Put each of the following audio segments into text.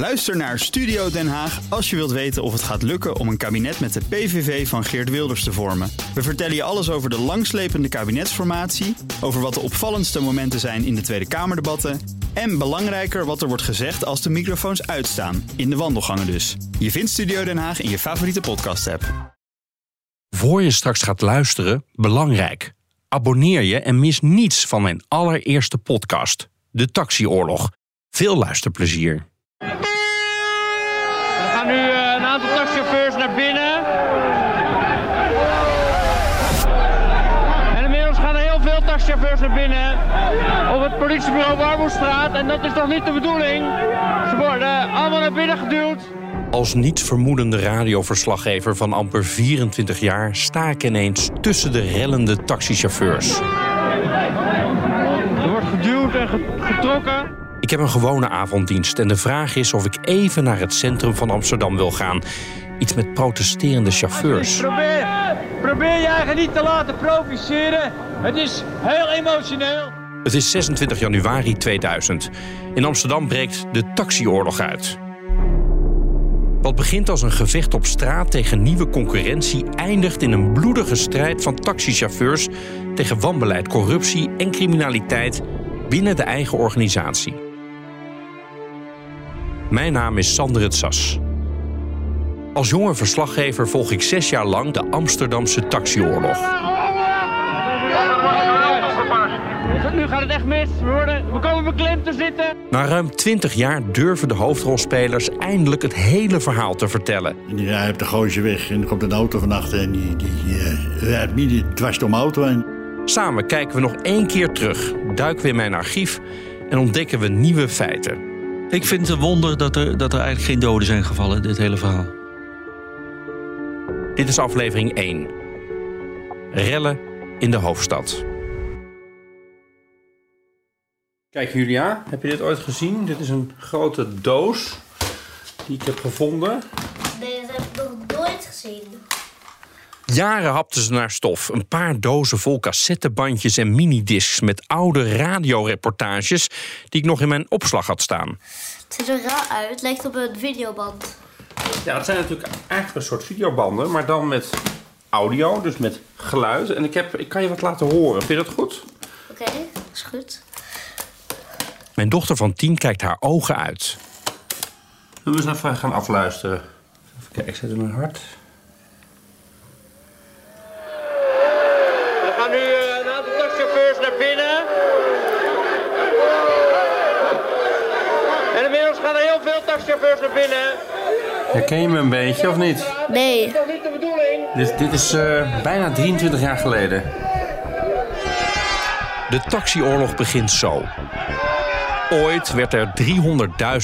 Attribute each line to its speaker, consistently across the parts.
Speaker 1: Luister naar Studio Den Haag als je wilt weten of het gaat lukken om een kabinet met de PVV van Geert Wilders te vormen. We vertellen je alles over de langslepende kabinetsformatie, over wat de opvallendste momenten zijn in de Tweede Kamerdebatten en belangrijker wat er wordt gezegd als de microfoons uitstaan, in de wandelgangen dus. Je vindt Studio Den Haag in je favoriete podcast-app.
Speaker 2: Voor je straks gaat luisteren, belangrijk. Abonneer je en mis niets van mijn allereerste podcast, De Taxioorlog. Veel luisterplezier.
Speaker 3: Er gaan nu eh, een aantal taxichauffeurs naar binnen. En inmiddels gaan er heel veel taxichauffeurs naar binnen. Op het politiebureau Warmoestraat. En dat is toch niet de bedoeling? Ze worden allemaal naar binnen geduwd.
Speaker 2: Als niets vermoedende radioverslaggever van amper 24 jaar sta ik ineens tussen de rellende taxichauffeurs.
Speaker 3: Er wordt geduwd en ge- getrokken.
Speaker 2: Ik heb een gewone avonddienst en de vraag is of ik even naar het centrum van Amsterdam wil gaan. Iets met protesterende chauffeurs.
Speaker 3: Probeer, probeer je eigen niet te laten provoceren. Het is heel emotioneel.
Speaker 2: Het is 26 januari 2000. In Amsterdam breekt de taxioorlog uit. Wat begint als een gevecht op straat tegen nieuwe concurrentie eindigt in een bloedige strijd van taxichauffeurs tegen wanbeleid, corruptie en criminaliteit binnen de eigen organisatie. Mijn naam is Sander het Sas. Als jonge verslaggever volg ik zes jaar lang de Amsterdamse taxioorlog.
Speaker 3: Nu gaat het echt mis. We, worden, we komen beklemd te zitten.
Speaker 2: Na ruim 20 jaar durven de hoofdrolspelers eindelijk het hele verhaal te vertellen.
Speaker 4: En die rijdt op de gooise weg en er komt een auto van achter en die, die eh, rijdt midden dwars door mijn auto heen.
Speaker 2: Samen kijken we nog één keer terug, duiken we in mijn archief en ontdekken we nieuwe feiten.
Speaker 5: Ik vind het een wonder dat er, dat er eigenlijk geen doden zijn gevallen in dit hele verhaal.
Speaker 2: Dit is aflevering 1. Rellen in de hoofdstad. Kijk Julia, heb je dit ooit gezien? Dit is een grote doos die ik heb gevonden.
Speaker 6: Nee, dat heb ik nog nooit gezien.
Speaker 2: Jaren hapten ze naar stof. Een paar dozen vol cassettebandjes en minidiscs met oude radioreportages die ik nog in mijn opslag had staan.
Speaker 6: Het ziet er raar uit. Het lijkt op een videoband.
Speaker 2: Ja, het zijn natuurlijk eigenlijk een soort videobanden, maar dan met audio, dus met geluid. En ik, heb, ik kan je wat laten horen. Vind je dat goed?
Speaker 6: Oké, is goed.
Speaker 2: Mijn dochter van tien kijkt haar ogen uit. Zullen we eens even gaan afluisteren? Even kijken, ik zet hem in hard.
Speaker 3: Er gaan nu eh, een aantal taxichauffeurs naar binnen. En inmiddels gaan er taxichauffeurs naar binnen.
Speaker 2: Herken je me een beetje of niet?
Speaker 6: Nee.
Speaker 3: Dat is toch niet de bedoeling?
Speaker 2: Dit, dit is eh, bijna 23 jaar geleden. De taxioorlog begint zo. Ooit werd er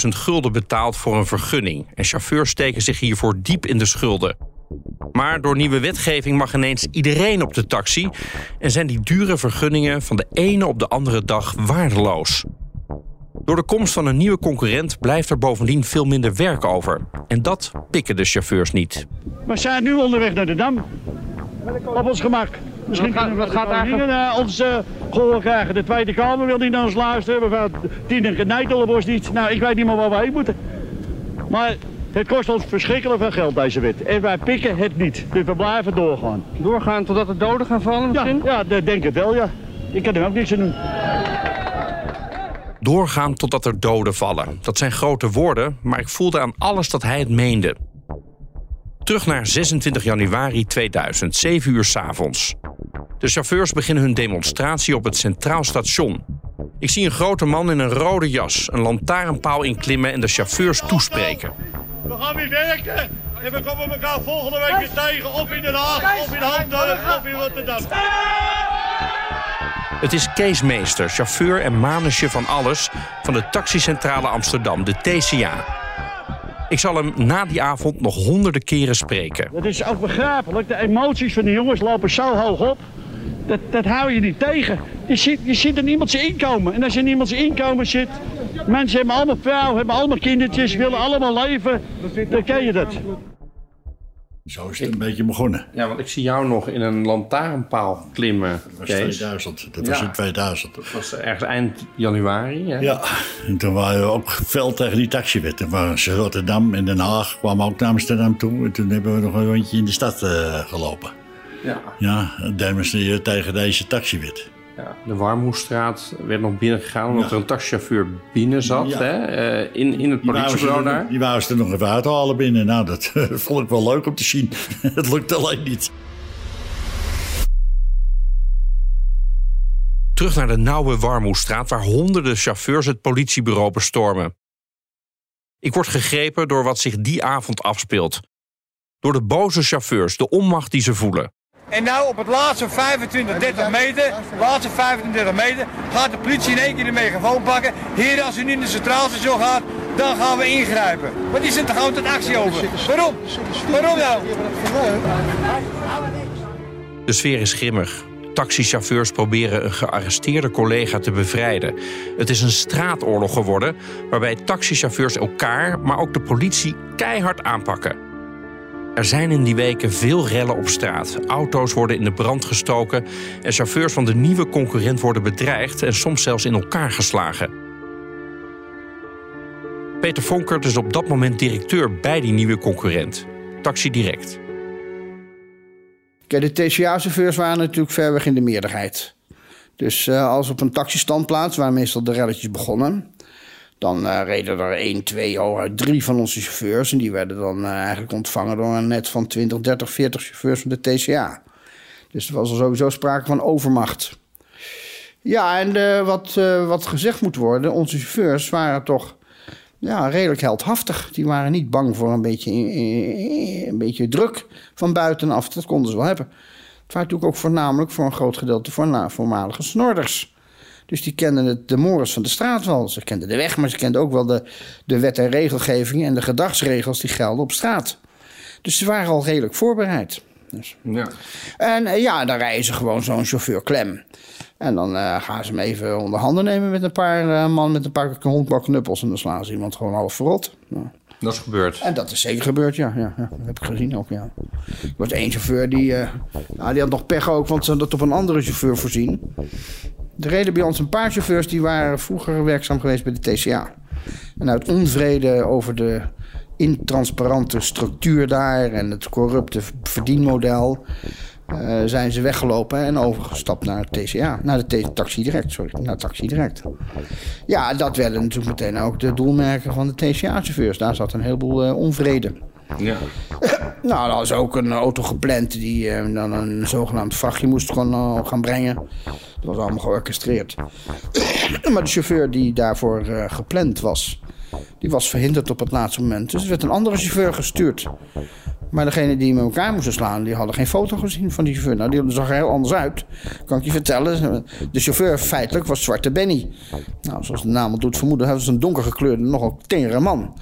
Speaker 2: 300.000 gulden betaald voor een vergunning. En chauffeurs steken zich hiervoor diep in de schulden. Maar door nieuwe wetgeving mag ineens iedereen op de taxi... en zijn die dure vergunningen van de ene op de andere dag waardeloos. Door de komst van een nieuwe concurrent blijft er bovendien veel minder werk over. En dat pikken de chauffeurs niet.
Speaker 7: We zijn nu onderweg naar de Dam. Op ons gemak. Misschien
Speaker 3: Wat gaat- wat gaat eigenlijk-
Speaker 7: uh, ons uh, gehoor krijgen. De Tweede Kamer wil niet naar ons luisteren. We gaan Tien en Nijtelenbos niet. Nou, ik weet niet meer waar we heen moeten. Maar het kost ons verschrikkelijk veel geld, deze wet. En wij pikken het niet. Dus we blijven doorgaan.
Speaker 3: Doorgaan totdat er doden gaan vallen
Speaker 7: Ja,
Speaker 3: misschien?
Speaker 7: ja dat denk ik wel, ja. Ik kan er ook niks aan doen.
Speaker 2: Doorgaan totdat er doden vallen. Dat zijn grote woorden, maar ik voelde aan alles dat hij het meende. Terug naar 26 januari 2000, 7 uur 's avonds. De chauffeurs beginnen hun demonstratie op het Centraal Station. Ik zie een grote man in een rode jas een lantaarnpaal inklimmen en de chauffeurs toespreken.
Speaker 7: We gaan weer werken. En we komen elkaar volgende week weer tegen. Of in Den Haag, of in Hamburg, of in Rotterdam.
Speaker 2: Het is Kees Meester, chauffeur en manusje van alles van de taxicentrale Amsterdam, de TCA. Ik zal hem na die avond nog honderden keren spreken.
Speaker 7: Dat is ook begrijpelijk. De emoties van de jongens lopen zo hoog op. Dat, dat hou je niet tegen. Je zit, je zit in iemands inkomen. En als je in iemands inkomen zit... Mensen hebben allemaal vrouw, hebben allemaal kindertjes, willen allemaal leven. Dan ken je dat.
Speaker 4: Zo is het een beetje begonnen.
Speaker 2: Ja, want ik zie jou nog in een lantaarnpaal klimmen,
Speaker 4: Dat was
Speaker 2: Kees.
Speaker 4: 2000. Dat was in 2000.
Speaker 2: Dat was ergens eind januari. Hè?
Speaker 4: Ja, en toen waren we ook geveld tegen die taxiwet. Toen waren ze Rotterdam en Den Haag kwamen ook naar Amsterdam toe. En toen hebben we nog een rondje in de stad eh, gelopen.
Speaker 2: Ja.
Speaker 4: Ja, demonstreren tegen deze taxiwet.
Speaker 2: Ja, de Warmoestraat werd nog binnengegaan omdat
Speaker 4: Ja.
Speaker 2: er een taxichauffeur binnen zat.
Speaker 4: Ja.
Speaker 2: Hè? eh, in, in het politiebureau daar.
Speaker 4: Die wouden ze er nog even uithalen binnen. Nou, dat vond ik wel leuk om te zien. Het lukt alleen niet.
Speaker 2: Terug naar de nauwe Warmoestraat waar honderden chauffeurs het politiebureau bestormen. Ik word gegrepen door wat zich die avond afspeelt. Door de boze chauffeurs, de onmacht die ze voelen.
Speaker 8: En nou op het laatste 25, 30 meter, laatste 25, 30 meter, gaat de politie in één keer de megafoon pakken. Heren, als u nu in de centraal station gaat, dan gaan we ingrijpen. Die zit er gewoon tot actie over. Waarom? Waarom nou?
Speaker 2: De sfeer is grimmig. Taxichauffeurs proberen een gearresteerde collega te bevrijden. Het is een straatoorlog geworden waarbij taxichauffeurs elkaar, maar ook de politie keihard aanpakken. Er zijn in die weken veel rellen op straat. Auto's worden in de brand gestoken en chauffeurs van de nieuwe concurrent worden bedreigd en soms zelfs in elkaar geslagen. Peter Vonkert is op dat moment directeur bij die nieuwe concurrent, Taxi Direct.
Speaker 9: De TCA-chauffeurs waren natuurlijk ver weg in de meerderheid. Dus eh, als op een taxistandplaats, waar meestal de relletjes begonnen... dan eh, reden er één, twee, hooguit drie van onze chauffeurs... en die werden dan eh, eigenlijk ontvangen door een net van 20, 30, 40 chauffeurs van de TCA. Dus er was er sowieso sprake van overmacht. Ja, en eh, wat, wat gezegd moet worden, onze chauffeurs waren toch ja, redelijk heldhaftig. Die waren niet bang voor een beetje, een beetje druk van buitenaf. Dat konden ze wel hebben. Het waren natuurlijk ook voornamelijk voor een groot gedeelte voormalige snorders. Dus die kenden het, de mores van de straat wel. Ze kenden de weg, maar ze kenden ook wel de, de wet en regelgeving en de gedragsregels die gelden op straat. Dus ze waren al redelijk voorbereid. Dus.
Speaker 2: Ja.
Speaker 9: En eh, ja, dan rijden ze gewoon zo'n chauffeur klem. En dan eh, gaan ze hem even onder handen nemen met een paar eh, man met een paar honkbalknuppels. En dan slaan ze iemand gewoon half verrot. Ja.
Speaker 2: Dat is gebeurd.
Speaker 9: En dat is zeker gebeurd, ja. ja, ja. Dat heb ik gezien ook, ja. Er was één chauffeur die... nou, die had nog pech ook, want ze hadden het op een andere chauffeur voorzien. Er reden bij ons een paar chauffeurs die waren vroeger werkzaam geweest bij de TCA. En uit onvrede over de intransparante structuur daar en het corrupte verdienmodel... eh, zijn ze weggelopen en overgestapt naar het TCA. Naar de Taxi Direct, sorry. Naar Taxi Direct. Ja, dat werden natuurlijk meteen ook de doelmerken van de TCA-chauffeurs. Daar zat een heleboel eh, onvrede.
Speaker 2: Ja.
Speaker 9: Nou, er was ook een auto gepland die eh, dan een zogenaamd vrachtje moest gaan, eh, gaan brengen. Dat was allemaal georchestreerd. maar de chauffeur die daarvoor eh, gepland was, die was verhinderd op het laatste moment. Dus er werd een andere chauffeur gestuurd. Maar degene die met elkaar moesten slaan, die hadden geen foto gezien van die chauffeur. Nou, die zag er heel anders uit. Kan ik je vertellen. De chauffeur feitelijk was Zwarte Benny. Nou, zoals de naam al doet vermoeden, hij was een donkergekleurde, nogal tengere man.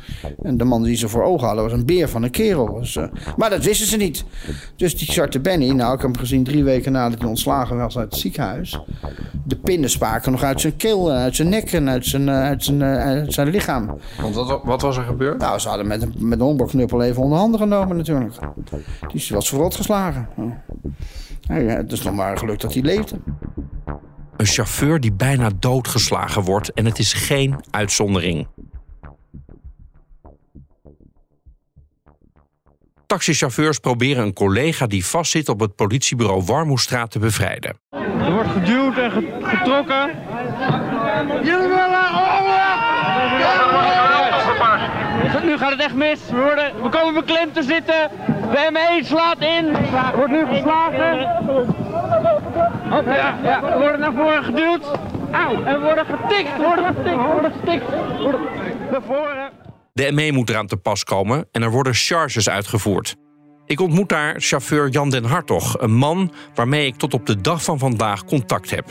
Speaker 9: En de man die ze voor ogen hadden was een beer van een kerel. Dus, eh, maar dat wisten ze niet. Dus die Zwarte Benny, nou, ik heb hem gezien drie weken nadat hij ontslagen was uit het ziekenhuis. De pinnen spraken nog uit zijn keel, uit zijn nek en uit zijn, eh, eh, uit zijn lichaam.
Speaker 2: Want wat, wat was er gebeurd?
Speaker 9: Nou, ze hadden met een, met een honkbalknuppel even onder handen genomen natuurlijk. Die was verrot geslagen. Ja, ja, het is nog maar geluk dat hij leefde.
Speaker 2: Een chauffeur die bijna doodgeslagen wordt en het is geen uitzondering. Taxichauffeurs proberen een collega die vastzit op het politiebureau Warmoestraat te bevrijden.
Speaker 3: Er wordt geduwd en ge- getrokken. Jullie willen! Nu gaat het echt mis. We, worden, we komen beklemd te zitten. De ME slaat in. Wordt nu geslagen. Ja, ja, we worden naar voren geduwd. Auw. En we worden getikt. Worden getikt. Worden getikt. Worden naar voren.
Speaker 2: De ME moet eraan te pas komen en er worden charges uitgevoerd. Ik ontmoet daar chauffeur Jan den Hartog, een man waarmee ik tot op de dag van vandaag contact heb.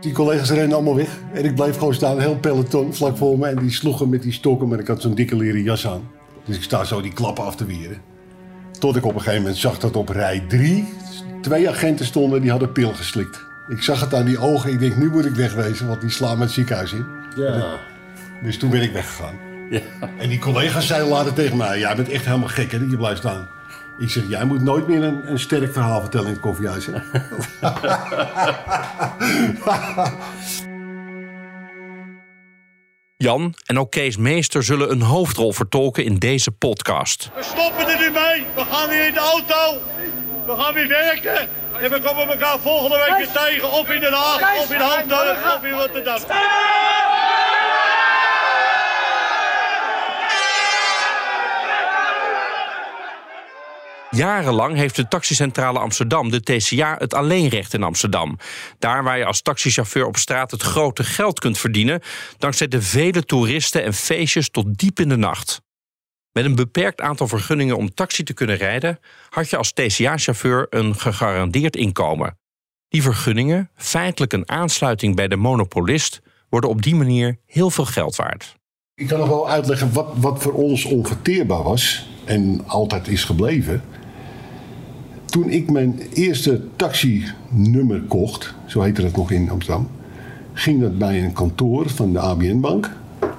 Speaker 10: Die collega's renden allemaal weg. En ik bleef gewoon staan, een heel peloton vlak voor me. En die sloegen met die stokken, maar ik had zo'n dikke leren jas aan. Dus ik sta zo die klappen af te weren. Tot ik op een gegeven moment zag dat op rij 3 twee agenten stonden die hadden pil geslikt. Ik zag het aan die ogen. Ik denk, nu moet ik wegwezen, want die slaan me het ziekenhuis in.
Speaker 4: Ja.
Speaker 10: Dus toen ben ik weggegaan.
Speaker 4: Ja.
Speaker 10: En die collega's zeiden later tegen mij, jij bent echt helemaal gek hè, dat je blijft staan. Ik zeg, jij moet nooit meer een, een sterk verhaal vertellen in het koffiehuis. Hè?
Speaker 2: Jan en ook Kees Meester zullen een hoofdrol vertolken in deze podcast.
Speaker 7: We stoppen er nu mee. We gaan weer in de auto. We gaan weer werken. En we komen elkaar volgende week weer tegen. Of in Den Haag, of in Hoofddorp, of in Rotterdam.
Speaker 2: Jarenlang heeft de taxicentrale Amsterdam, de TCA, het alleenrecht in Amsterdam. Daar waar je als taxichauffeur op straat het grote geld kunt verdienen, dankzij de vele toeristen en feestjes tot diep in de nacht. Met een beperkt aantal vergunningen om taxi te kunnen rijden, had je als TCA-chauffeur een gegarandeerd inkomen. Die vergunningen, feitelijk een aansluiting bij de monopolist, worden op die manier heel veel geld waard.
Speaker 10: Ik kan nog wel uitleggen wat, wat voor ons onverteerbaar was en altijd is gebleven. Toen ik mijn eerste taxinummer kocht, zo heette dat nog in Amsterdam, ging dat bij een kantoor van de ABN-bank.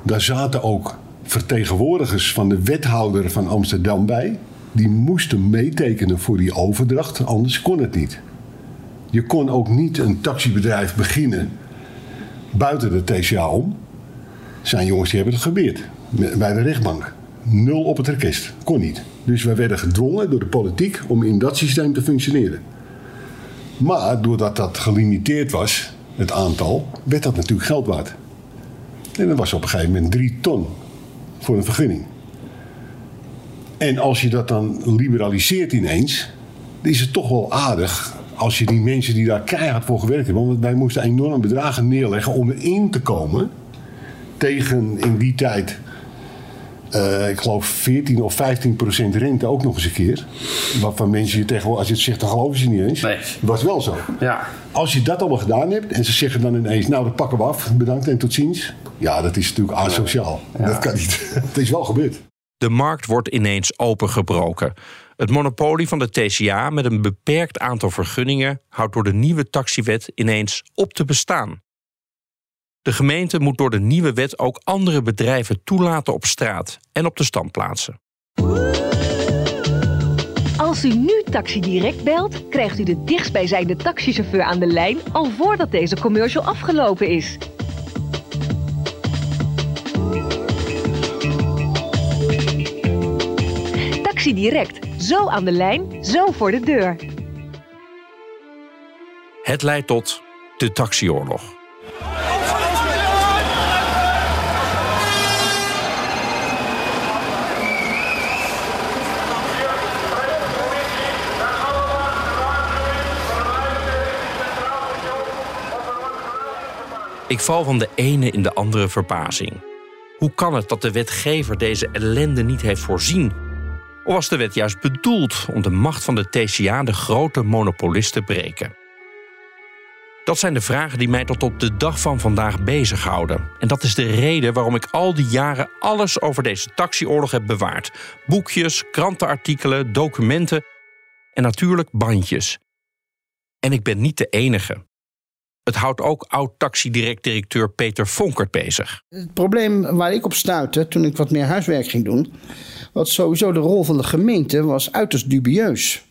Speaker 10: Daar zaten ook vertegenwoordigers van de wethouder van Amsterdam bij. Die moesten meetekenen voor die overdracht, anders kon het niet. Je kon ook niet een taxibedrijf beginnen buiten de TCA om. Zijn jongens die hebben het geprobeerd bij de rechtbank. Nul op het rekest. Kon niet. Dus wij werden gedwongen door de politiek om in dat systeem te functioneren. Maar doordat dat gelimiteerd was, het aantal, werd dat natuurlijk geld waard. En dat was op een gegeven moment drie ton voor een vergunning. En als je dat dan liberaliseert ineens, dan is het toch wel aardig als je die mensen die daar keihard voor gewerkt hebben. Want wij moesten enorme bedragen neerleggen om erin te komen. Tegen in die tijd, uh, ik geloof 14 of 15 procent rente ook nog eens een keer. Waarvan mensen je tegenwoordig, als je het zegt, dan geloven ze niet eens.
Speaker 2: Nee.
Speaker 10: Dat was wel zo.
Speaker 2: Ja.
Speaker 10: Als je dat allemaal gedaan hebt en ze zeggen dan ineens, nou dat pakken we af, bedankt en tot ziens. Ja, dat is natuurlijk asociaal. Dat kan niet. Het is wel gebeurd.
Speaker 2: De markt wordt ineens opengebroken. Het monopolie van de TCA met een beperkt aantal vergunningen houdt door de nieuwe taxiwet ineens op te bestaan. De gemeente moet door de nieuwe wet ook andere bedrijven toelaten op straat en op de standplaatsen.
Speaker 11: Als u nu Taxi Direct belt, krijgt u de dichtstbijzijnde taxichauffeur aan de lijn al voordat deze commercial afgelopen is. Taxi Direct, zo aan de lijn, zo voor de deur.
Speaker 2: Het leidt tot de taxioorlog. Ik val van de ene in de andere verbazing. Hoe kan het dat de wetgever deze ellende niet heeft voorzien? Of was de wet juist bedoeld om de macht van de TCA, de grote monopolist, te breken? Dat zijn de vragen die mij tot op de dag van vandaag bezighouden. En dat is de reden waarom ik al die jaren alles over deze taxioorlog heb bewaard: boekjes, krantenartikelen, documenten en natuurlijk bandjes. En ik ben niet de enige. Het houdt ook oud-taxidirect-directeur Peter Vonkert bezig.
Speaker 9: Het probleem waar ik op stuitte toen ik wat meer huiswerk ging doen, was sowieso de rol van de gemeente was uiterst dubieus.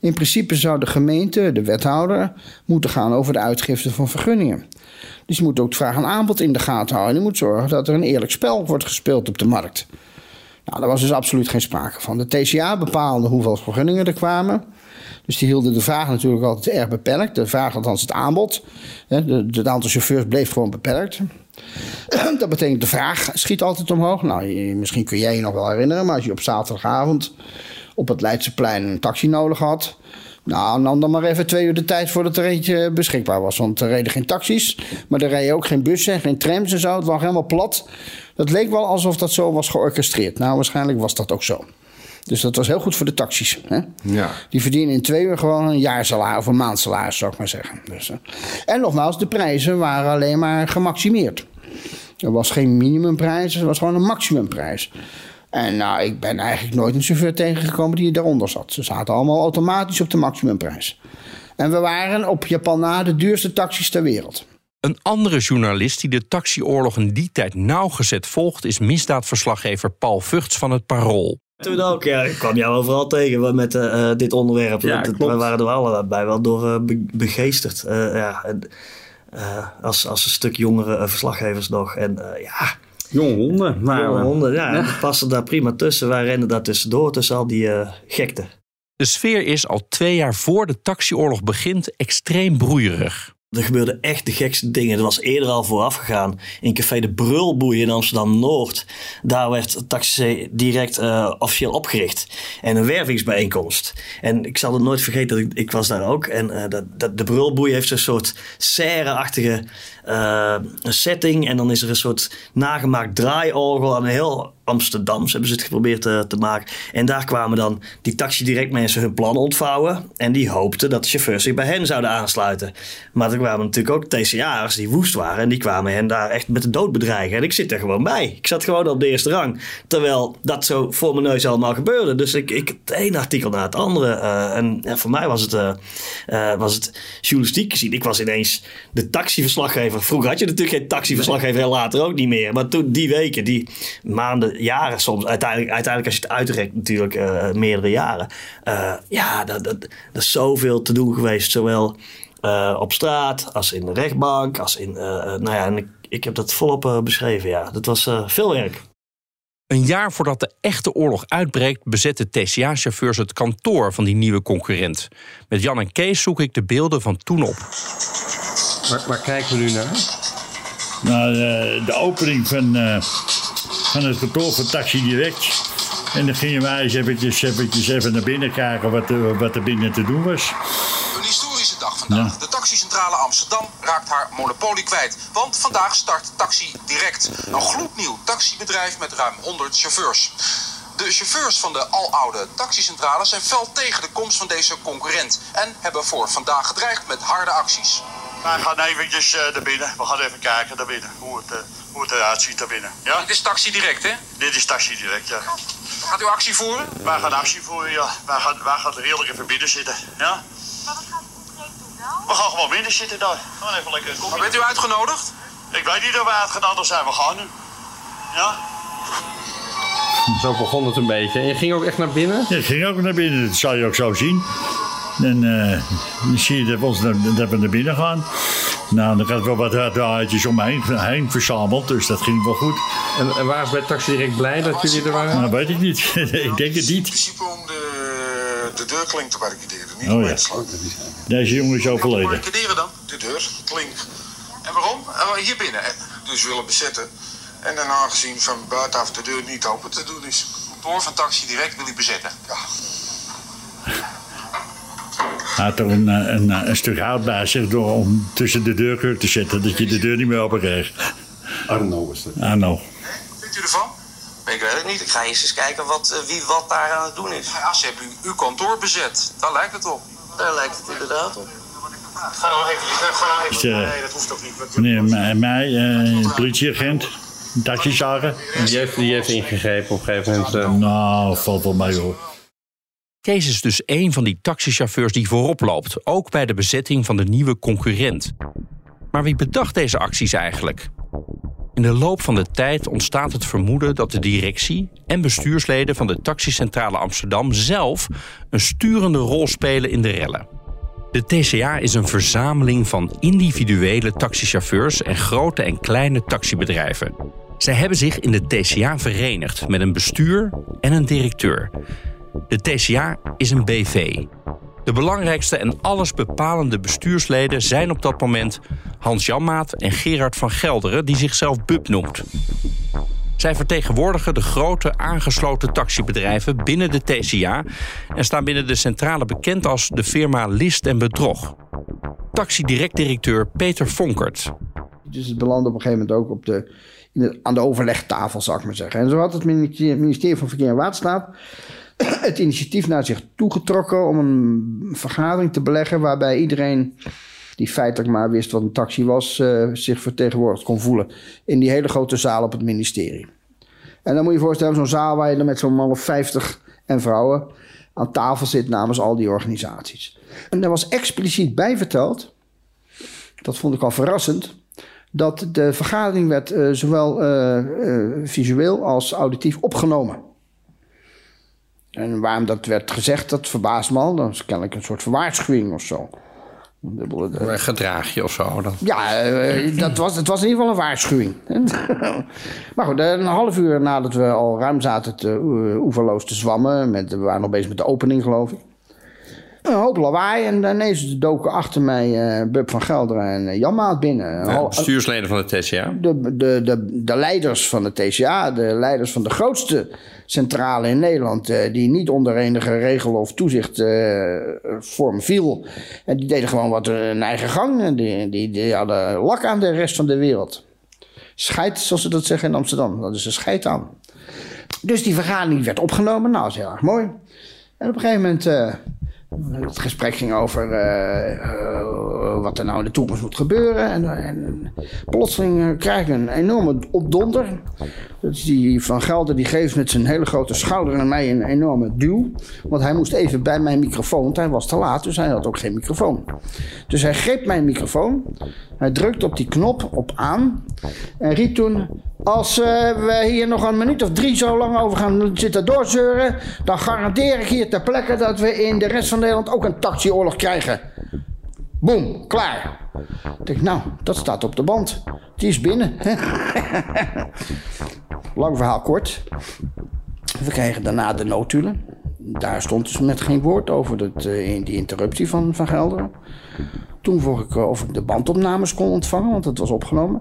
Speaker 9: In principe zou de gemeente, de wethouder, moeten gaan over de uitgifte van vergunningen. Dus je moet ook het vraag en aanbod in de gaten houden. En je moet zorgen dat er een eerlijk spel wordt gespeeld op de markt. Nou, daar was dus absoluut geen sprake van. De TCA bepaalde hoeveel vergunningen er kwamen. Dus die hielden de vraag natuurlijk altijd erg beperkt. De vraag, althans het aanbod. Het aantal chauffeurs bleef gewoon beperkt. Dat betekent de vraag schiet altijd omhoog. Nou, misschien kun jij je nog wel herinneren, maar als je op zaterdagavond op het Leidseplein een taxi nodig had. Nou, nam dan maar even twee uur de tijd voordat er eentje beschikbaar was. Want er reden geen taxis, maar er reden ook geen bussen, geen trams en zo. Het lag helemaal plat. Dat leek wel alsof dat zo was georchestreerd. Nou, waarschijnlijk was dat ook zo. Dus dat was heel goed voor de taxis. Hè?
Speaker 2: Ja.
Speaker 9: Die verdienen in twee uur gewoon een jaarsalaris of een maandsalaris, zou ik maar zeggen. Dus, en nogmaals, de prijzen waren alleen maar gemaximeerd. Er was geen minimumprijs, er was gewoon een maximumprijs. En nou, ik ben eigenlijk nooit een chauffeur tegengekomen die daaronder zat. Ze zaten allemaal automatisch op de maximumprijs. En we waren op Japan na de duurste taxis ter wereld.
Speaker 2: Een andere journalist die de taxioorlog in die tijd nauwgezet volgt... is misdaadverslaggever Paul Vugts van het Parool.
Speaker 12: Toen ook, ja. Ik kwam jou overal tegen met uh, dit onderwerp.
Speaker 13: Ja,
Speaker 12: Dat-
Speaker 13: klopt.
Speaker 12: We waren er allebei wel door uh, be- begeesterd. Uh, ja, en, uh, als, als een stuk jongere uh, verslaggevers nog. En uh, ja...
Speaker 13: Jonge honden. Maar,
Speaker 12: jonge honden, ja.
Speaker 13: ja.
Speaker 12: Passen daar prima tussen. Wij rennen daar tussendoor, tussen al die uh, gekte.
Speaker 2: De sfeer is al twee jaar voor de taxioorlog begint extreem broeierig.
Speaker 12: Er gebeurden echt de gekste dingen. Dat was eerder al vooraf gegaan. In café De Brulboei in Amsterdam-Noord. Daar werd Taxi direct uh, officieel opgericht. En een wervingsbijeenkomst. En ik zal het nooit vergeten, ik, ik was daar ook. En uh, dat, De Brulboei heeft een soort serre-achtige uh, setting. En dan is er een soort nagemaakt draaiorgel aan een heel Amsterdams hebben ze het geprobeerd te, te, maken. En daar kwamen dan die taxi-direct mensen hun plan ontvouwen. En die hoopten dat de chauffeurs zich bij hen zouden aansluiten. Maar er kwamen natuurlijk ook TCA'ers die woest waren. En die kwamen hen daar echt met de dood bedreigen. En ik zit er gewoon bij. Ik zat gewoon op de eerste rang. Terwijl dat zo voor mijn neus allemaal gebeurde. Dus ik, ik het ene artikel na het andere. Uh, en voor mij was het, uh, uh, was het journalistiek gezien. Ik was ineens de taxiverslaggever. Vroeger had je natuurlijk geen taxiverslaggever. En later ook niet meer. Maar toen die weken, die maanden jaren soms. Uiteindelijk, uiteindelijk als je het uitrekt natuurlijk meerdere jaren. Ja, dat, dat, dat, is zoveel te doen geweest. Zowel uh, op straat als in de rechtbank. Als in, nou ja, en ik, ik heb dat volop beschreven. Ja, dat was veel werk.
Speaker 2: Een jaar voordat de echte oorlog uitbreekt, bezetten TCA-chauffeurs het kantoor van die nieuwe concurrent. Met Jan en Kees zoek ik de beelden van toen op.
Speaker 13: Waar, waar kijken we nu naar?
Speaker 4: Naar uh, de opening van, uh, van het kantoor van Taxi Direct. En dan gingen wij eens eventjes, eventjes even naar binnen kijken wat, wat er binnen te doen was.
Speaker 14: Vandaag. Ja. De taxicentrale Amsterdam raakt haar monopolie kwijt. Want vandaag start Taxi Direct. Een gloednieuw taxibedrijf met ruim 100 chauffeurs. De chauffeurs van de aloude taxicentrale zijn fel tegen de komst van deze concurrent. En hebben voor vandaag gedreigd met harde acties.
Speaker 15: Wij gaan eventjes uh, naar binnen. We gaan even kijken naar binnen. Hoe het, uh, hoe het eruit ziet naar binnen. Ja?
Speaker 14: Dit is Taxi Direct, hè?
Speaker 15: Dit is Taxi Direct, ja.
Speaker 14: Gaat u actie voeren?
Speaker 15: Wij gaan actie voeren, ja. Wij gaan, wij gaan er heerlijk even binnen zitten, ja. We gaan gewoon binnen zitten daar. Gewoon even lekker koffie.
Speaker 14: Maar bent u uitgenodigd?
Speaker 15: Ik weet niet of we uitgenodigd zijn. We gaan nu. Ja?
Speaker 13: Zo begon het een beetje. En je ging ook echt naar binnen?
Speaker 4: Ja, ik ging ook naar binnen. Dat zal je ook zo zien. En uh, dan zie je dat we, ons naar, dat we naar binnen gaan. Nou, dan gaat wel wat draaitjes om me heen, heen verzameld. Dus dat ging wel goed.
Speaker 13: En, en waren ze bij Taxi Direct blij dat jullie er waren?
Speaker 4: Nou, weet ik niet. ik denk het niet.
Speaker 16: De, de deurklink te barricaderen. Niet
Speaker 4: oh, ja.
Speaker 16: slaan.
Speaker 4: Deze jongen is overleden.
Speaker 14: Barricaderen dan?
Speaker 16: De deur, klink.
Speaker 14: En waarom? Oh, hier binnen.
Speaker 16: Dus willen bezetten. En dan aangezien van buitenaf de deur niet open te doen is.
Speaker 14: Het kantoor van Taxi Direct wil u bezetten?
Speaker 16: Ja.
Speaker 4: Hij had er een, een, een, stuk hout bij zich door om tussen de deur te zetten, dat je de deur niet meer open kreeg.
Speaker 10: Arno was dat.
Speaker 4: Arno.
Speaker 14: Wat vindt u ervan?
Speaker 17: Ik weet het niet. Ik ga eerst eens kijken wat, uh, wie wat daar aan het doen is.
Speaker 14: Ja, ze hebben uw kantoor bezet. Daar lijkt het op.
Speaker 17: Daar lijkt het inderdaad op.
Speaker 16: Ga nou even, ga nou even.
Speaker 4: Uh,
Speaker 16: nee, dat hoeft ook niet.
Speaker 4: Meneer mij, uh, politieagent, een taxizager.
Speaker 13: Die heeft, die heeft ingegrepen op een gegeven moment. Uh...
Speaker 4: Nou, valt wel mee hoor.
Speaker 2: Kees is dus een van die taxichauffeurs die voorop loopt, ook bij de bezetting van de nieuwe concurrent. Maar wie bedacht deze acties eigenlijk? In de loop van de tijd ontstaat het vermoeden dat de directie en bestuursleden van de taxicentrale Amsterdam zelf een sturende rol spelen in de rellen. De TCA is een verzameling van individuele taxichauffeurs en grote en kleine taxibedrijven. Zij hebben zich in de TCA verenigd met een bestuur en een directeur. De TCA is een BV. De belangrijkste en allesbepalende bestuursleden zijn op dat moment Hans Janmaat en Gerard van Gelderen, die zichzelf Bub noemt. Zij vertegenwoordigen de grote aangesloten taxibedrijven binnen de TCA en staan binnen de centrale bekend als de firma List en Bedrog. Taxidirect-directeur Peter Vonkert.
Speaker 9: Dus het belandde op een gegeven moment ook op de, aan de overlegtafel, zou ik maar zeggen. En zo had het ministerie van Verkeer en Waterstaat het initiatief naar zich toegetrokken om een vergadering te beleggen waarbij iedereen die feitelijk maar wist wat een taxi was, uh, zich vertegenwoordigd kon voelen in die hele grote zaal op het ministerie. En dan moet je je voorstellen, zo'n zaal waar je dan met zo'n man of 50 en vrouwen aan tafel zit namens al die organisaties. En daar was expliciet bij verteld, dat vond ik al verrassend, dat de vergadering werd uh, zowel uh, visueel als auditief opgenomen. En waarom dat werd gezegd, dat verbaast me al. Dat is kennelijk een soort waarschuwing of zo.
Speaker 2: Een gedraagje of zo. Dan.
Speaker 9: Ja, eh, dat was, het was in ieder geval een waarschuwing. maar goed, een half uur nadat we al ruim zaten te, uh, oeverloos te zwammen... Met, we waren nog bezig met de opening, geloof ik. Een hoop lawaai en ineens doken achter mij uh, Bub van Gelderen en uh, Jan Maat binnen.
Speaker 2: Ja, bestuursleden van de TCA?
Speaker 9: De, de, de, de leiders van de TCA, de leiders van de grootste centrale in Nederland... Uh, die niet onder enige regel of toezicht vorm viel. En die deden gewoon wat hun eigen gang. Die, die, die hadden lak aan de rest van de wereld. Scheid, zoals ze dat zeggen in Amsterdam. Dat is een scheid aan. Dus die vergadering werd opgenomen. Nou, dat is heel erg mooi. En op een gegeven moment het gesprek ging over uh, uh, wat er nou in de toekomst moet gebeuren. En, en plotseling uh, krijg ik een enorme opdonder. Dus die Van Gelder die geeft met zijn hele grote schouder aan mij een enorme duw. Want hij moest even bij mijn microfoon, want hij was te laat, dus hij had ook geen microfoon. Dus hij greep mijn microfoon, hij drukte op die knop op aan en riep toen... Als we hier nog een minuut of drie zo lang over gaan zitten doorzeuren... dan garandeer ik hier ter plekke dat we in de rest van Nederland ook een taxioorlog krijgen. Boom, klaar. Ik nou, dat staat op de band. Die is binnen. Lang verhaal kort. We kregen daarna de notulen. Daar stond dus met geen woord over dat, uh, die interruptie van Van Gelderen. Toen vroeg ik of ik de bandopnames kon ontvangen, want het was opgenomen.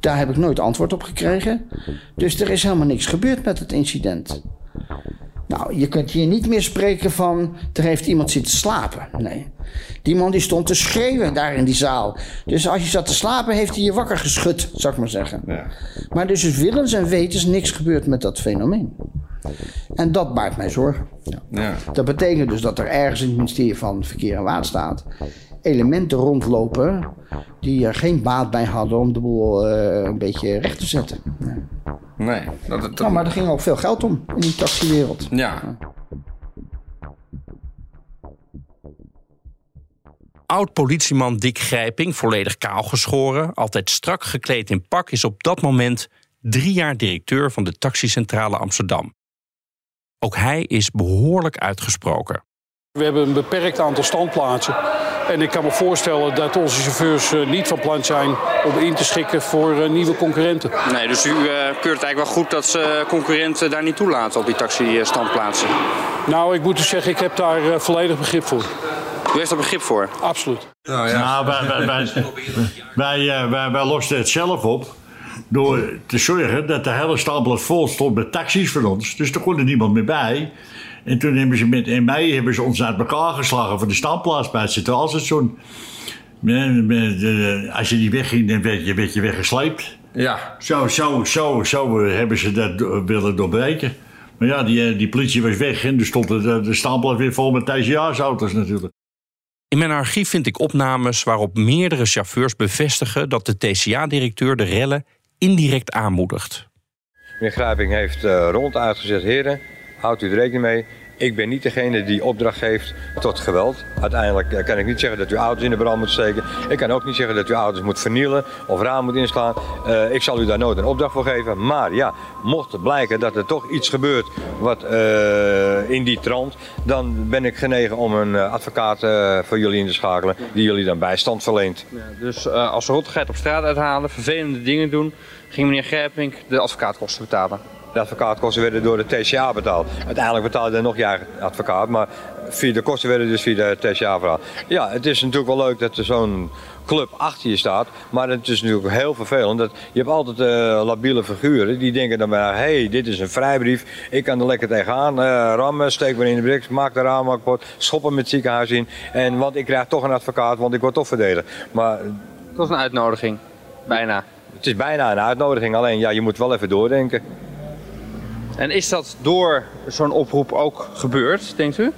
Speaker 9: Daar heb ik nooit antwoord op gekregen. Dus er is helemaal niks gebeurd met het incident. Nou, je kunt hier niet meer spreken van er heeft iemand zitten slapen. Nee. Die man die stond te schreeuwen daar in die zaal. Dus als je zat te slapen, heeft hij je wakker geschud, zou ik maar zeggen. Ja. Maar dus is willens en wetens niks gebeurd met dat fenomeen. En dat baart mij zorgen. Ja. Ja. Dat betekent dus dat er ergens in het ministerie van Verkeer en Waterstaat elementen rondlopen die er geen baat bij hadden om de boel uh, een beetje recht te zetten. Nee.
Speaker 2: Dat, dat...
Speaker 9: Nou, maar er ging ook veel geld om in die taxiwereld.
Speaker 2: Ja. Oud-politieman Dick Grijping, volledig kaal geschoren, altijd strak gekleed in pak, is op dat moment drie jaar directeur van de taxicentrale Amsterdam. Ook hij is behoorlijk uitgesproken.
Speaker 18: We hebben een beperkt aantal standplaatsen. En ik kan me voorstellen dat onze chauffeurs niet van plan zijn om in te schikken voor nieuwe concurrenten.
Speaker 19: Nee, dus u uh, keurt het eigenlijk wel goed dat ze concurrenten daar niet toelaten op die taxistandplaatsen?
Speaker 18: Nou, ik moet u zeggen, ik heb daar uh, volledig begrip voor.
Speaker 19: U heeft er begrip voor?
Speaker 18: Absoluut.
Speaker 4: Nou, ja. nou wij, wij, wij, wij, wij, wij losten het zelf op door te zorgen dat de hele standplaats vol stond met taxis van ons. Dus er kon er niemand meer bij. En toen hebben ze met in mei hebben ze ons uit elkaar geslagen voor de standplaats bij het Centraalstation. Als je niet wegging, dan werd je, werd je weggesleept.
Speaker 2: Ja.
Speaker 4: Zo, zo, zo, zo hebben ze dat willen doorbreken. Maar ja, die, die politie was weg en er stond de, de standplaats weer vol met TCA's-auto's natuurlijk.
Speaker 2: In mijn archief vind ik opnames waarop meerdere chauffeurs bevestigen dat de TCA-directeur de rellen indirect aanmoedigt.
Speaker 20: Meneer Grijping heeft uh, rond uitgezet, heren, houdt u er rekening mee. Ik ben niet degene die opdracht geeft tot geweld. Uiteindelijk kan ik niet zeggen dat u auto's in de brand moet steken. Ik kan ook niet zeggen dat u auto's moet vernielen of raam moet inslaan. Uh, ik zal u daar nooit een opdracht voor geven. Maar ja, mocht het blijken dat er toch iets gebeurt wat uh, in die trant, dan ben ik genegen om een advocaat voor jullie in te schakelen die jullie dan bijstand verleent.
Speaker 19: Ja, dus als ze rottigheid op straat uithalen, vervelende dingen doen, ging meneer Grijpink de advocaatkosten betalen.
Speaker 20: De advocaatkosten werden door de TCA betaald. Uiteindelijk betaalde er nog jaar advocaat, maar via de kosten werden dus via de TCA betaald. Ja, het is natuurlijk wel leuk dat er zo'n club achter je staat, maar het is natuurlijk heel vervelend. Dat je hebt altijd uh, labiele figuren die denken dan maar, hé, hey, dit is een vrijbrief, ik kan er lekker tegenaan, uh, rammen, steek me in de brik, maak de raam kapot, schoppen met het ziekenhuis in. En, want ik krijg toch een advocaat, want ik word toch verdedigd. Maar,
Speaker 19: het was een uitnodiging, bijna.
Speaker 20: Het is bijna een uitnodiging, alleen ja, je moet wel even doordenken.
Speaker 19: En is dat door zo'n oproep ook gebeurd, denkt u?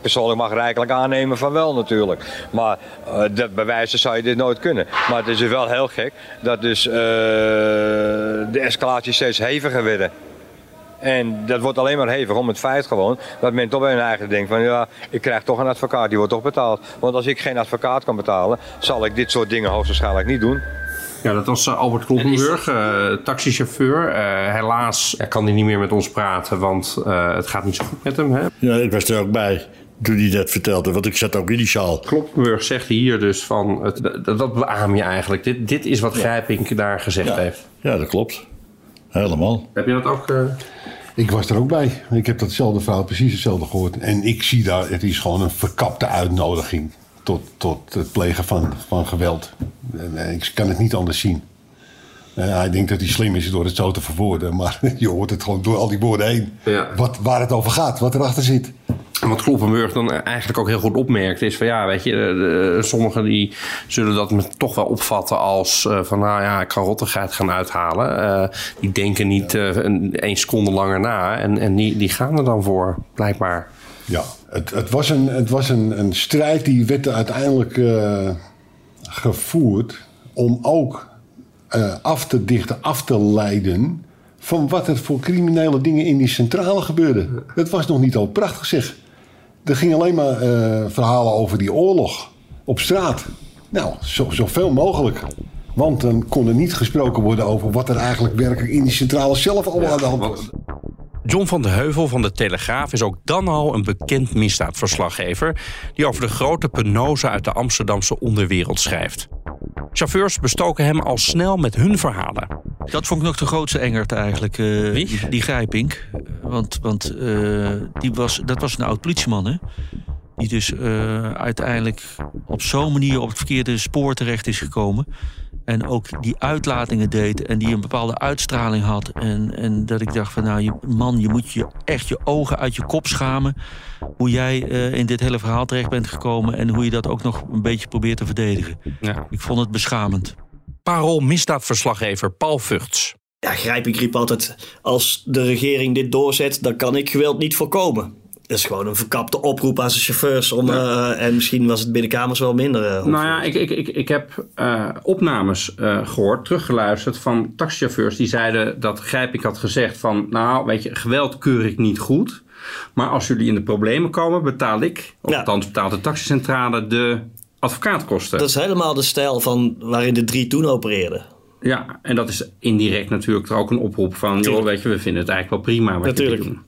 Speaker 20: Persoonlijk mag rijkelijk aannemen van wel natuurlijk. Maar uh, dat bewijzen zou je dit nooit kunnen. Maar het is dus wel heel gek dat dus uh, de escalatie steeds heviger werden. En dat wordt alleen maar hevig om het feit gewoon dat men toch bij hun eigen denkt van ja, ik krijg toch een advocaat, die wordt toch betaald. Want als ik geen advocaat kan betalen, zal ik dit soort dingen hoogstwaarschijnlijk niet doen.
Speaker 2: Ja, dat was eh, Albert Kloppenburg, eh, taxichauffeur. Eh, helaas kan hij niet meer met ons praten, want eh, het gaat niet zo goed met hem. Hè?
Speaker 4: Ja, ik was er ook bij toen hij dat vertelde, want ik zat ook in die zaal.
Speaker 2: Kloppenburg zegt hier dus van, het, dat, dat beaam je eigenlijk. Dit, dit is wat Grijpink daar gezegd heeft.
Speaker 4: Ja, dat klopt. Helemaal.
Speaker 2: Heb je dat ook... eh,
Speaker 10: Ik was er ook bij. Ik heb datzelfde verhaal precies hetzelfde gehoord. En ik zie daar, het is gewoon een verkapte uitnodiging tot, tot het plegen van, van geweld. En, eh, ik kan het niet anders zien. Eh, hij denkt dat hij slim is door het zo te verwoorden, maar je hoort het gewoon door al die woorden heen.
Speaker 2: Ja.
Speaker 10: Wat, waar het over gaat, wat erachter zit.
Speaker 2: En wat Kloppenburg dan eigenlijk ook heel goed opmerkt is van ja, weet je, sommigen die zullen dat me toch wel opvatten als eh, van nou ja, ik kan rottigheid gaan uithalen. Die denken niet een, één seconde langer na en, en die, die gaan er dan voor, blijkbaar.
Speaker 10: Ja, het, het was, een, het was een, een strijd die werd uiteindelijk eh, gevoerd om ook eh, af te dichten, af te leiden van wat er voor criminele dingen in die centrale gebeurden. Het was nog niet al prachtig zeg. Er gingen alleen maar eh, verhalen over die oorlog op straat. Nou, zo, zoveel mogelijk. Want dan kon er niet gesproken worden over wat er eigenlijk werkelijk in die centrale zelf allemaal aan de hand was.
Speaker 2: John van de Heuvel van de Telegraaf is ook dan al een bekend misdaadverslaggever... die over de grote penose uit de Amsterdamse onderwereld schrijft. Chauffeurs bestoken hem al snel met hun verhalen.
Speaker 5: Dat vond ik nog de grootste engert eigenlijk. eh, Die, die Grijpink. Want, want eh, die was, dat was een oud politieman, hè? Die dus eh, uiteindelijk op zo'n manier op het verkeerde spoor terecht is gekomen. En ook die uitlatingen deed en die een bepaalde uitstraling had. En, en dat ik dacht van nou, je, man, je moet je echt je ogen uit je kop schamen. Hoe jij eh, in dit hele verhaal terecht bent gekomen. En hoe je dat ook nog een beetje probeert te verdedigen.
Speaker 2: Ja.
Speaker 5: Ik vond het beschamend.
Speaker 2: Parool misdaadverslaggever Paul Vugts.
Speaker 12: Ja, Grijpink riep altijd, als de regering dit doorzet, dan kan ik geweld niet voorkomen. Dat is gewoon een verkapte oproep aan zijn chauffeurs. Om, eh, en misschien was het binnenkamers wel minder. eh,
Speaker 2: Nou ja, ik, ik, ik, ik heb eh, opnames eh, gehoord, teruggeluisterd van taxichauffeurs die zeiden dat Grijpink had gezegd van, nou weet je, geweld keur ik niet goed. Maar als jullie in de problemen komen, betaal ik, of althans betaalt de taxicentrale de advocaatkosten.
Speaker 12: Dat is helemaal de stijl van waarin de drie toen opereerden.
Speaker 2: Ja, en dat is indirect natuurlijk ook een oproep van, joh, weet je, we vinden het eigenlijk wel prima wat
Speaker 12: Natuurlijk.
Speaker 2: jullie doen.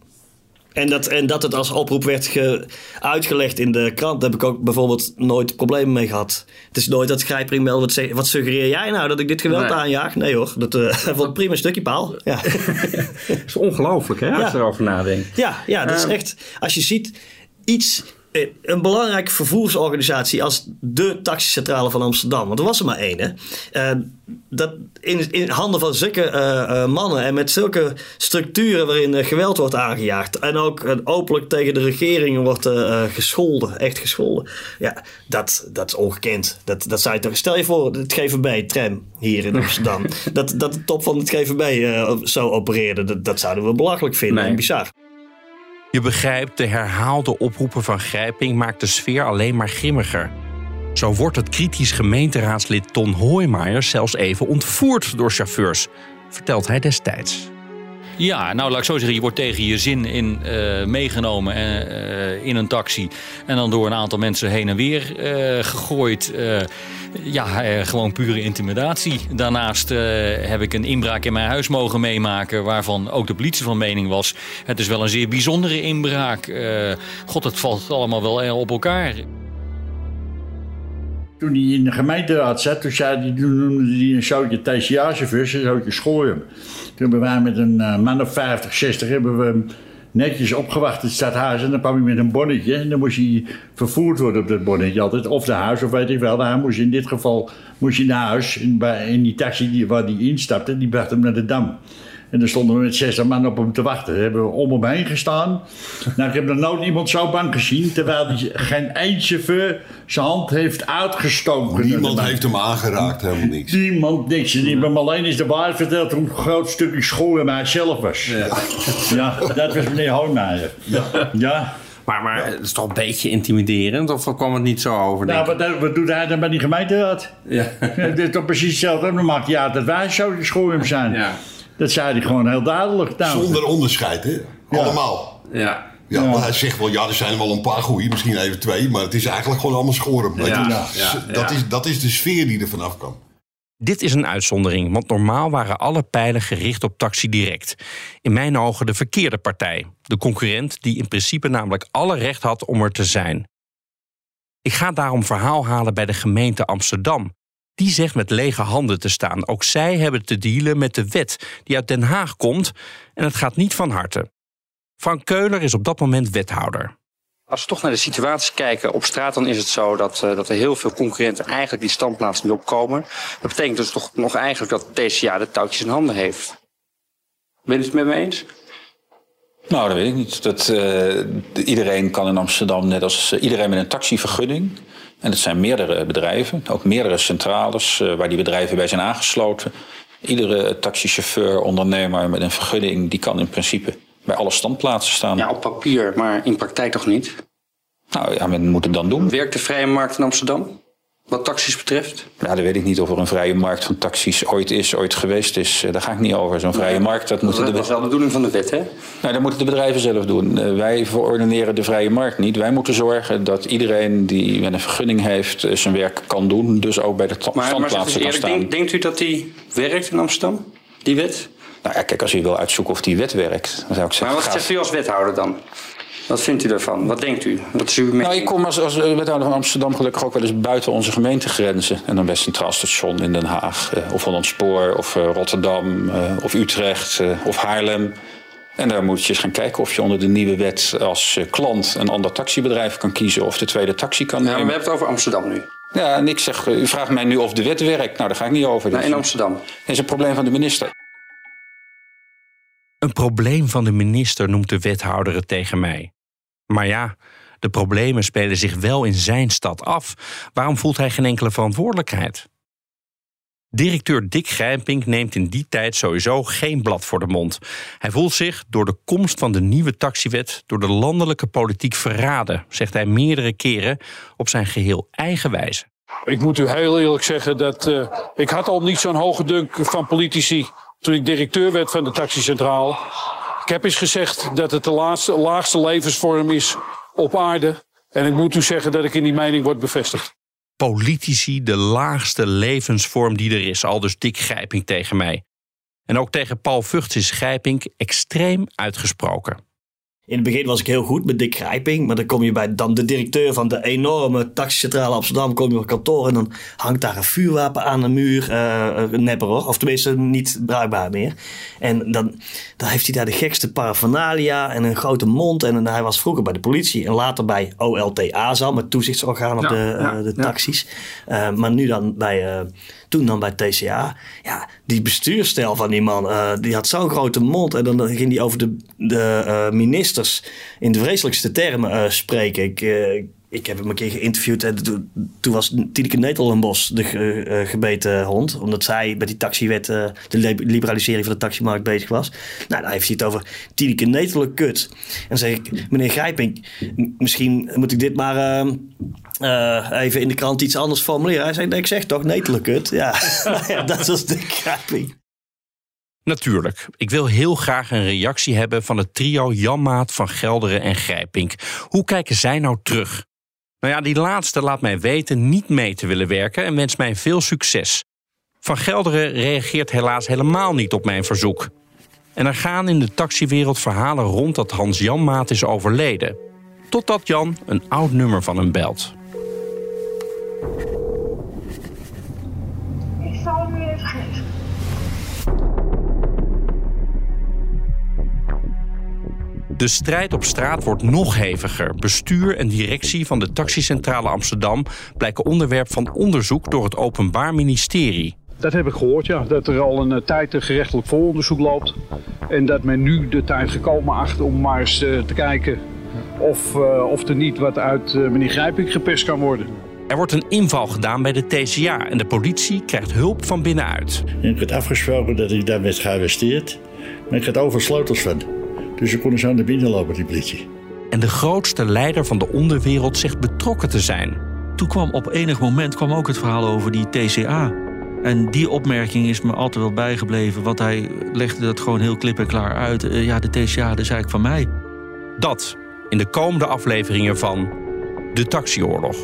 Speaker 12: En dat, en dat het als oproep werd ge- uitgelegd in de krant, daar heb ik ook bijvoorbeeld nooit problemen mee gehad. Het is nooit dat Grijpring meldt, wat, wat suggereer jij nou, dat ik dit geweld
Speaker 2: Nee.
Speaker 12: aanjaag? Nee hoor, dat eh vond ik een prima stukje paal. Ja.
Speaker 2: Dat is ongelooflijk, hè, als je erover nadenkt.
Speaker 12: Ja, ja, dat is
Speaker 2: Ehm.
Speaker 12: echt. Als je ziet, iets. Eh, Een belangrijke vervoersorganisatie als de taxicentrale van Amsterdam. Want er was er maar één. Hè? Eh, dat in, in handen van zulke eh, mannen en met zulke structuren waarin geweld wordt aangejaagd. En ook openlijk tegen de regering wordt gescholden. Echt gescholden. Ja, dat, dat is ongekend. Dat, dat zou je toch, stel je voor, het GVB-tram hier in Amsterdam. dat, dat de top van het GVB zo opereerde. Dat, dat zouden we belachelijk vinden en bizar.
Speaker 2: Je begrijpt, de herhaalde oproepen van Grijping maakt de sfeer alleen maar grimmiger. Zo wordt het kritisch gemeenteraadslid Ton Hoijmaier zelfs even ontvoerd door chauffeurs, vertelt hij destijds.
Speaker 21: Ja, nou laat ik zo zeggen, je wordt tegen je zin in eh, meegenomen eh, in een taxi. En dan door een aantal mensen heen en weer eh, gegooid. Ja, gewoon pure intimidatie. Daarnaast heb ik een inbraak in mijn huis mogen meemaken... waarvan ook de politie van mening was... het is wel een zeer bijzondere inbraak. God, het valt allemaal wel op elkaar.
Speaker 4: Toen hij in de gemeenteraad zat, toen, zei hij, toen noemde hij een zoutje TCA-chauffeurs, een zoutje schooien. Toen hebben wij met een eh, man of 50, 60 hebben we netjes opgewacht in het stadhuis. En dan kwam hij met een bonnetje en dan moest hij vervoerd worden op dat bonnetje altijd. Of naar huis, of weet ik wel. Hij moest in dit geval moest hij naar huis. In die taxi die, waar hij instapte, die bracht hem naar de Dam. En dan stonden we met 60 man op hem te wachten. Daar hebben we om hem heen gestaan. Nou, ik heb nog nooit iemand zo bang gezien. Terwijl die, geen één chauffeur zijn hand heeft uitgestoken.
Speaker 10: Niemand heeft hem aangeraakt, helemaal niks.
Speaker 4: Niemand niks. En die hebben me alleen eens de waarheid verteld hoe een groot stukje school bij zelf was. Ja. dat was meneer Hoijmaier. Ja. ja.
Speaker 2: Maar, maar het is toch een beetje intimiderend, of kwam het niet zo over?
Speaker 4: Nou,
Speaker 2: denk
Speaker 4: wat, wat doet hij dan bij die gemeenteraad?
Speaker 2: Ja.
Speaker 4: Dit is toch precies hetzelfde. Dan maakt hij uit dat wij zo school zijn. Dat zei hij gewoon heel duidelijk. Nou,
Speaker 10: Zonder onderscheid, hè? Allemaal.
Speaker 2: Ja.
Speaker 10: Ja, maar hij zegt wel, ja, er zijn wel een paar goeie, misschien even twee, maar het is eigenlijk gewoon allemaal schoren.
Speaker 2: Ja, ja,
Speaker 10: dat. Is, dat is de sfeer die er vanaf kan.
Speaker 2: Dit is een uitzondering, want normaal waren alle pijlen gericht op Taxi Direct. In mijn ogen de verkeerde partij. De concurrent die in principe namelijk alle recht had om er te zijn. Ik ga daarom verhaal halen bij de gemeente Amsterdam. Die zegt met lege handen te staan. Ook zij hebben te dealen met de wet die uit Den Haag komt en het gaat niet van harte. Frank Keuler is op dat moment wethouder.
Speaker 22: Als we toch naar de situatie kijken op straat, dan is het zo dat, uh, dat er heel veel concurrenten eigenlijk die standplaats niet opkomen. Dat betekent dus toch nog eigenlijk dat TCA de touwtjes in handen heeft. Ben je het met me eens?
Speaker 23: Nou, dat weet ik niet. Dat, uh, iedereen kan in Amsterdam, net als uh, iedereen met een taxivergunning. En dat zijn meerdere bedrijven, ook meerdere centrales waar die bedrijven bij zijn aangesloten. Iedere taxichauffeur, ondernemer met een vergunning, die kan in principe bij alle standplaatsen staan.
Speaker 22: Ja, op papier, maar in praktijk toch niet?
Speaker 23: Nou ja, men moet het dan doen.
Speaker 22: Werkt de vrije markt in Amsterdam? Wat taxis betreft?
Speaker 23: Ja, dat weet ik niet of er een vrije markt van taxis ooit is, ooit geweest is. Daar ga ik niet over. Zo'n vrije markt, dat moeten
Speaker 22: de... Dat is wel de bedoeling van de wet, hè?
Speaker 23: Nou, dat moeten de bedrijven zelf doen. Wij verordineren de vrije markt niet. Wij moeten zorgen dat iedereen die met een vergunning heeft zijn werk kan doen. Dus ook bij de standplaatsen
Speaker 22: maar, maar
Speaker 23: kan staan.
Speaker 22: Denkt, denkt u dat die werkt in Amsterdam, die wet?
Speaker 23: Nou ja, kijk, als u wil uitzoeken of die wet werkt, dan zou ik zeggen...
Speaker 22: Maar wat zegt u als wethouder dan? Wat vindt u daarvan? Wat denkt u? Wat is uw mening?
Speaker 23: Nou, ik kom als, als wethouder van Amsterdam gelukkig ook wel eens buiten onze gemeentegrenzen. En dan bij Centraal Station in Den Haag, eh, of Hollandspoor, of uh, Rotterdam, uh, of Utrecht, of Haarlem. En daar moet je eens gaan kijken of je onder de nieuwe wet als klant een ander taxibedrijf kan kiezen of de tweede taxi kan nemen.
Speaker 22: Ja, maar we hebben het over Amsterdam nu.
Speaker 23: Ja, en ik zeg, u vraagt mij nu of de wet werkt. Nou, daar ga ik niet over.
Speaker 22: Nou, in Amsterdam.
Speaker 23: Dat is een probleem van de minister.
Speaker 2: Een probleem van de minister noemt de wethouder het tegen mij. Maar ja, de problemen spelen zich wel in zijn stad af. Waarom voelt hij geen enkele verantwoordelijkheid? Directeur Dick Grijpink neemt in die tijd sowieso geen blad voor de mond. Hij voelt zich door de komst van de nieuwe taxiwet door de landelijke politiek verraden, zegt hij meerdere keren op zijn geheel eigen wijze.
Speaker 18: Ik moet u heel eerlijk zeggen dat uh, ik had al niet zo'n hoge dunk van politici toen ik directeur werd van de taxicentraal. Ik heb eens gezegd dat het de laatste, laagste levensvorm is op aarde. En ik moet u zeggen dat ik in die mening word bevestigd.
Speaker 2: Politici, de laagste levensvorm die er is, al dus dik Grijping tegen mij. En ook tegen Paul Vugts is Grijping extreem uitgesproken.
Speaker 12: In het begin was ik heel goed met Dick Grijping. Maar dan kom je bij dan de directeur van de enorme taxicentrale Amsterdam. Kom je op kantoor en dan hangt daar een vuurwapen aan de muur. Uh, een nepper hoor. Of tenminste niet bruikbaar meer. En dan, dan heeft hij daar de gekste paraphernalia en een grote mond. En hij was vroeger bij de politie en later bij OLTA zal. Met toezichtsorgaan op ja, de, ja, uh, de taxis. Ja. Uh, maar nu dan bij toen dan bij TCA. Ja, die bestuurstijl van die man, uh, die had zo'n grote mond. En dan ging hij over de, de uh, ministers in de vreselijkste termen uh, spreken. Ik, ik heb hem een keer geïnterviewd. En toen, toen was Tineke Netelenbos de gebeten hond. Omdat zij bij die taxiwet, de liberalisering van de taximarkt bezig was. Nou, dan heeft hij het over Tineke Netelen kut. En dan zeg ik, meneer Grijping, misschien moet ik dit maar uh, even in de krant iets anders formuleren. Hij zei, ik zeg toch Netelen kut. Ja, ja dat was de Grijping.
Speaker 2: Natuurlijk. Ik wil heel graag een reactie hebben van het trio Janmaat van Gelderen en Grijpink. Hoe kijken zij nou terug? Nou ja, die laatste laat mij weten niet mee te willen werken en wenst mij veel succes. Van Gelderen reageert helaas helemaal niet op mijn verzoek. En er gaan in de taxiwereld verhalen rond dat Hans Jan Maat is overleden. Totdat Jan een oud nummer van hem belt.
Speaker 24: Ik zal hem weer even geven.
Speaker 2: De strijd op straat wordt nog heviger. Bestuur en directie van de taxicentrale Amsterdam blijken onderwerp van onderzoek door het Openbaar Ministerie.
Speaker 18: Dat heb ik gehoord, ja. Dat er al een uh, tijd een gerechtelijk vooronderzoek loopt. En dat men nu de tijd gekomen acht om maar eens uh, te kijken of, uh, of er niet wat uit meneer Grijping gepest kan worden.
Speaker 2: Er wordt een inval gedaan bij de TCA en de politie krijgt hulp van binnenuit.
Speaker 4: Ik had afgesproken dat ik daar werd gearresteerd, maar ik had over sleutels van. Dus ze konden zo naar binnen lopen, die politie.
Speaker 2: En de grootste leider van de onderwereld zegt betrokken te zijn.
Speaker 5: Toen kwam op enig moment kwam ook het verhaal over die TCA. En die opmerking is me altijd wel bijgebleven, want hij legde dat gewoon heel klip en klaar uit. Uh, ja, de TCA, dat is eigenlijk van mij.
Speaker 2: Dat in de komende afleveringen van De Taxioorlog.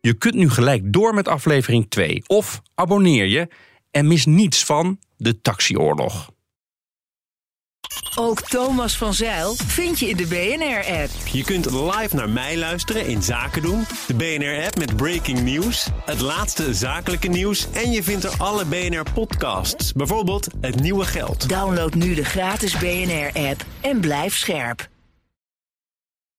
Speaker 2: Je kunt nu gelijk door met aflevering 2 of abonneer je en mis niets van de taxioorlog.
Speaker 25: Ook Thomas van Zeil vind je in de BNR-app.
Speaker 26: Je kunt live naar mij luisteren in Zaken doen, de BNR-app met breaking news, het laatste zakelijke nieuws en je vindt er alle BNR-podcasts, bijvoorbeeld Het Nieuwe Geld.
Speaker 25: Download nu de gratis BNR-app en blijf scherp.